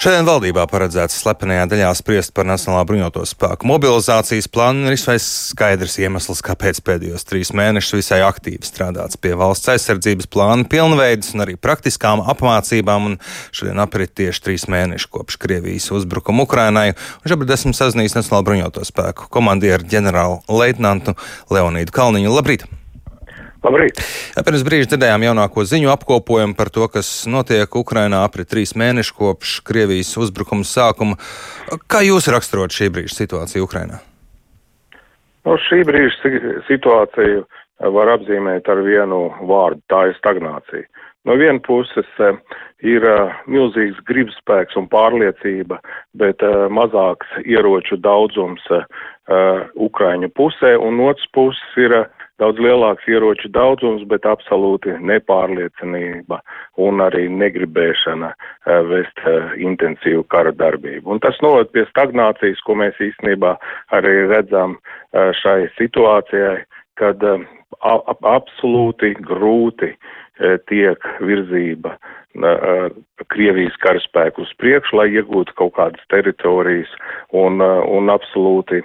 Šodien valdībā paredzēts slepenajā daļā spriest par Nacionālā bruņoto spēku mobilizācijas plānu. Ir visai skaidrs iemesls, kāpēc pēdējos trīs mēnešus visai aktīvi strādāts pie valsts aizsardzības plāna pilnveidas un arī praktiskām apmācībām. Un šodien aprit tieši trīs mēneši kopš Krievijas uzbrukuma Ukrainai. Un šobrīd esmu sazinājies Nacionālā bruņoto spēku komandieru ģenerāli leitnantu Leonīdu Kalniņu. Labrīt! Labrīt! Pirms brīža dzirdējām jaunāko ziņu apkopojumu par to, kas notiek Ukrainā apri trīs mēneši kopš Krievijas uzbrukuma sākuma. Kā jūs raksturot šī brīža situāciju Ukrainā? No nu, šī brīža situāciju var apzīmēt ar vienu vārdu - tā ir stagnācija. No vienas puses eh, ir uh, milzīgs gribspēks un pārliecība, bet mazāks ieroču daudzums Ukraiņu pusē, un otrs puses ir daudz lielāks ieroču daudzums, bet absolūti nepārliecinība un arī negribēšana uh, vest uh, intensīvu kara darbību. Un tas noved pie stagnācijas, ko mēs īstenībā arī redzam uh, šai situācijai, kad absolūti grūti tiek virzība Krievijas karaspēku uz priekšu, lai iegūtu kaut kādas teritorijas un, un absolūti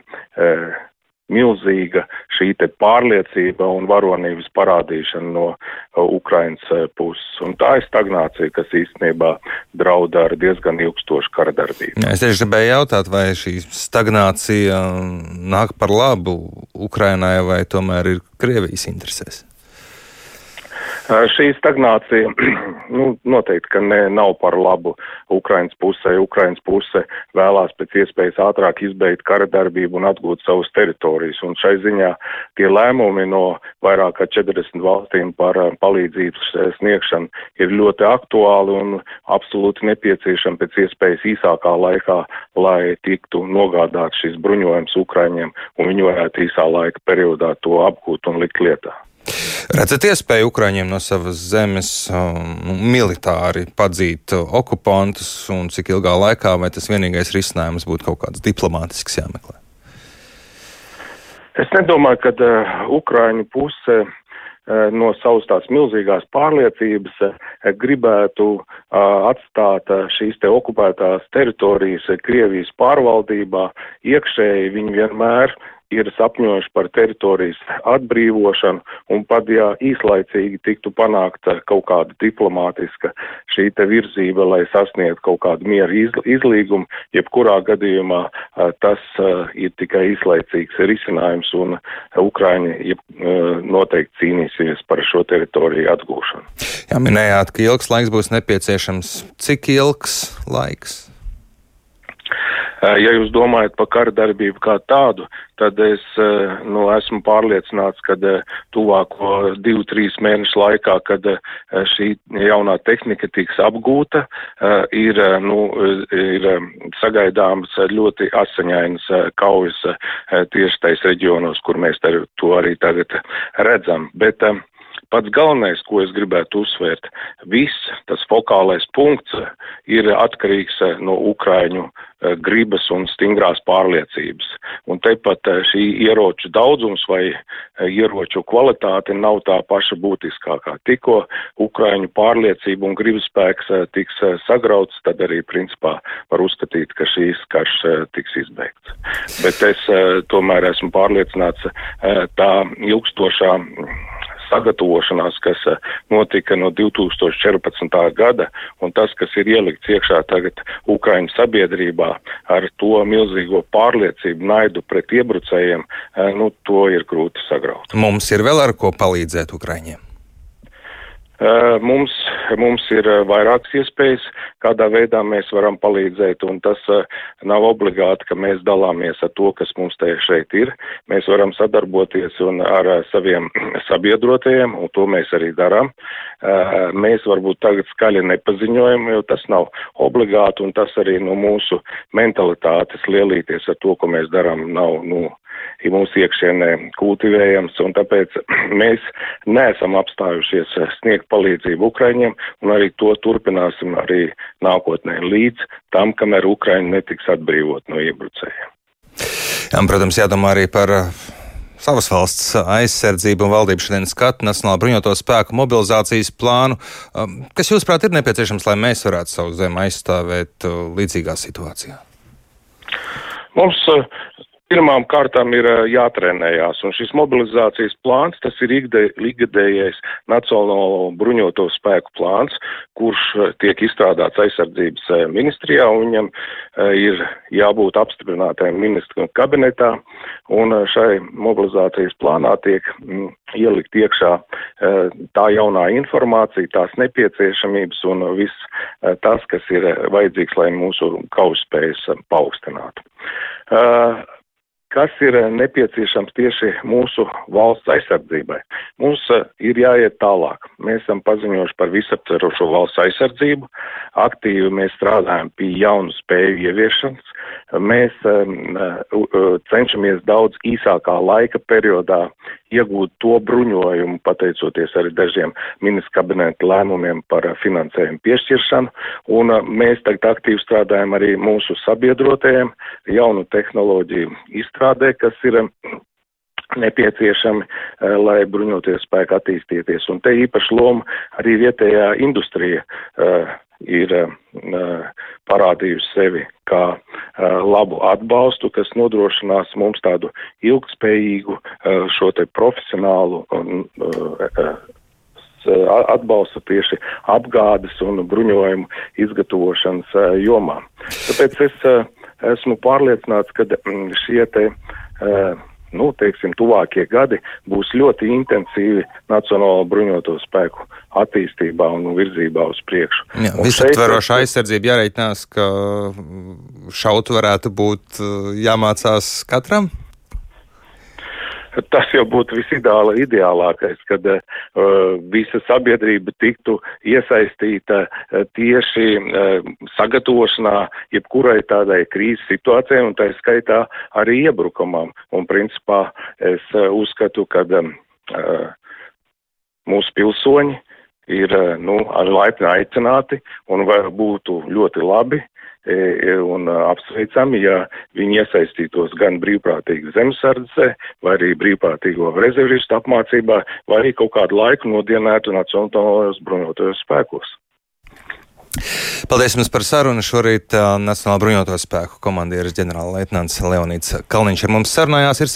milzīga šī te pārliecība un varonības parādīšana no uh, Ukrainas uh, puses. Un tā ir stagnācija, kas īstenībā drauda ar diezgan ilgstošu kara darbību. Es tieši gribēju jautāt, vai šī stagnācija nāk par labu Ukrainai vai tomēr ir Krievijas interesēs? Šī stagnācija nu, noteikti, ka ne, nav par labu Ukrainas pusē. Ukrainas puse vēlās pēc iespējas ātrāk izbeigt kara darbību un atgūt savus teritorijas. Un šai ziņā tie lēmumi no vairāk kā 40 valstīm par palīdzības sniegšanu ir ļoti aktuāli un absolūti nepieciešami pēc iespējas īsākā laikā, lai tiktu nogādāt šis bruņojums Ukraiņiem un viņi varētu īsā laika periodā to apgūt un likt lietā. Redzat iespēju Ukraiņiem no savas zemes um, militāri padzīt okupantus un cik ilgā laikā, vai tas vienīgais risinājums būtu kaut kāds diplomātisks jāmeklē? Es nedomāju, ka uh, Ukraiņu puse uh, no savas tās milzīgās pārliecības uh, gribētu uh, atstāt uh, šīs te okupētās teritorijas Krievijas pārvaldībā. Iekšēji viņi vienmēr ir sapņojuši par teritorijas atbrīvošanu, un pat ja īslaicīgi tiktu panākta kaut kāda diplomātiska šī te virzība, lai sasniegtu kaut kādu mieru izlīgumu, jebkurā gadījumā tas ir tikai īslaicīgs risinājums, un Ukraiņi noteikti cīnīsies par šo teritoriju atgūšanu. Jā, minējāt, ka ilgs laiks būs nepieciešams. Cik ilgs laiks? Eh, ja jūs domājat par kara darbību kā tādu, tad es eh, nu, esmu pārliecināts, ka eh, tuvāko divu, trīs mēnešu laikā, kad šī jaunā tehnika tiks apgūta, ir, nu, ir sagaidāmas ļoti asaņainas kaujas tieši tais reģionos, kur mēs to arī tagad redzam. Bet, Pats galvenais, ko es gribētu uzsvērt, viss tas fokālais punkts ir atkarīgs no Ukraiņu Eh, gribas un stingrās pārliecības. Un tepat eh, šī ieroču daudzums vai eh, ieroču kvalitāte nav tā paša būtiskākā. Tikko Ukraiņu pārliecība un gribas spēks tiks sagrauts, tad arī principā var uzskatīt, ka šīs karš tiks izbeigts. Bet es tomēr esmu pārliecināts tā ilgstošā sagatavošanās, kas eh, notika no 2014. gada, un tas, kas ir ielikts iekšā tagad Ukraiņu sabiedrībā ar to milzīgo pārliecību, naidu pret iebrucējiem, eh, nu, to ir grūti sagraut. Mums ir vēl ar ko palīdzēt Ukraiņiem. Mums, mums ir vairākas iespējas, kādā veidā mēs varam palīdzēt, un tas nav obligāti, ka mēs dalāmies ar to, kas mums te šeit ir. Mēs varam sadarboties un ar saviem sabiedrotajiem, un to mēs arī darām. Mēs varbūt tagad skaļi nepaziņojam, jo tas nav obligāti, un tas arī no mūsu mentalitātes lielīties ar to, ko mēs darām, nav, nu, ir mūsu iekšienē kultivējams, un tāpēc mēs neesam apstājušies sniegt palīdzību Ukraiņiem, un arī to turpināsim arī nākotnē līdz tam, kamēr Ukraiņa netiks atbrīvot no iebrucējiem. Jā, protams, jādomā arī par savas valsts aizsardzību un valdību šodien skata Nacionālo bruņoto spēku mobilizācijas plānu. Um, kas, jūsuprāt, ir nepieciešams, lai mēs varētu savu zemi aizstāvēt uh, līdzīgā situācijā? Mums uh, Pirmām kārtām ir jātrenējās, un šis mobilizācijas plāns, tas ir ikgadējais Nacionālo bruņoto spēku plāns, kurš tiek izstrādāts aizsardzības ministrijā, un viņam ir jābūt apstiprinātajam ministru kabinetā, un šai mobilizācijas plānā tiek ielikt iekšā tā jaunā informācija, tās nepieciešamības un viss tas, kas ir vajadzīgs, lai mūsu kauspējas paaugstinātu. Kas ir eh, nepieciešams tieši mūsu valsts aizsardzībai. Mums eh, ir jāiet tālāk. Mēs esam paziņojuši par visaptverošo valsts aizsardzību, aktīvi mēs strādājam pie jaunu spēju ieviešanas, mēs um, cenšamies daudz īsākā laika periodā iegūt to bruņojumu, pateicoties arī dažiem ministra kabineta lēmumiem par finansējumu piešķiršanu, un mēs tagad aktīvi strādājam arī mūsu sabiedrotajiem. Jaunu tehnoloģiju izstrādē, kas ir nepieciešami, lai bruņoties spēku attīstīties. Un te īpaši loma arī vietējā industrija uh, ir uh, parādījusi sevi kā labu atbalstu, kas nodrošinās mums tādu ilgspējīgu šo te profesionālu atbalstu tieši apgādes un bruņojumu izgatavošanas jomā. Tāpēc es esmu pārliecināts, ka mm, šie te nu, teiksim, tuvākie gadi būs ļoti intensīvi Nacionālo bruņoto spēku attīstībā un virzībā uz priekšu. Jā, visaptveroša aizsardzība jāreikinās, ka šaut varētu būt jāmācās katram? Tas jau būtu visideāla, ideālākais, kad uh, visa sabiedrība tiktu iesaistīta uh, tieši uh, sagatavošanā jebkurai tādai krīzes situācijai un tā skaitā arī iebrukumam. Un principā es uh, uzskatu, ka uh, mūsu pilsoņi ir nu, ar laipni aicināti un būtu ļoti labi, un apsveicami, ja viņi iesaistītos gan brīvprātīgi zemesardzē, vai arī brīvprātīgo rezervistu apmācībā, vai arī kaut kādu laiku nodienētu nacionālajos bruņotajos spēkos. Paldies jums par sarunu. Šorīt Nacionālā bruņoto spēku komandieris ģenerāla leitnants Leonīts Kalniņš ar mums sarunājās.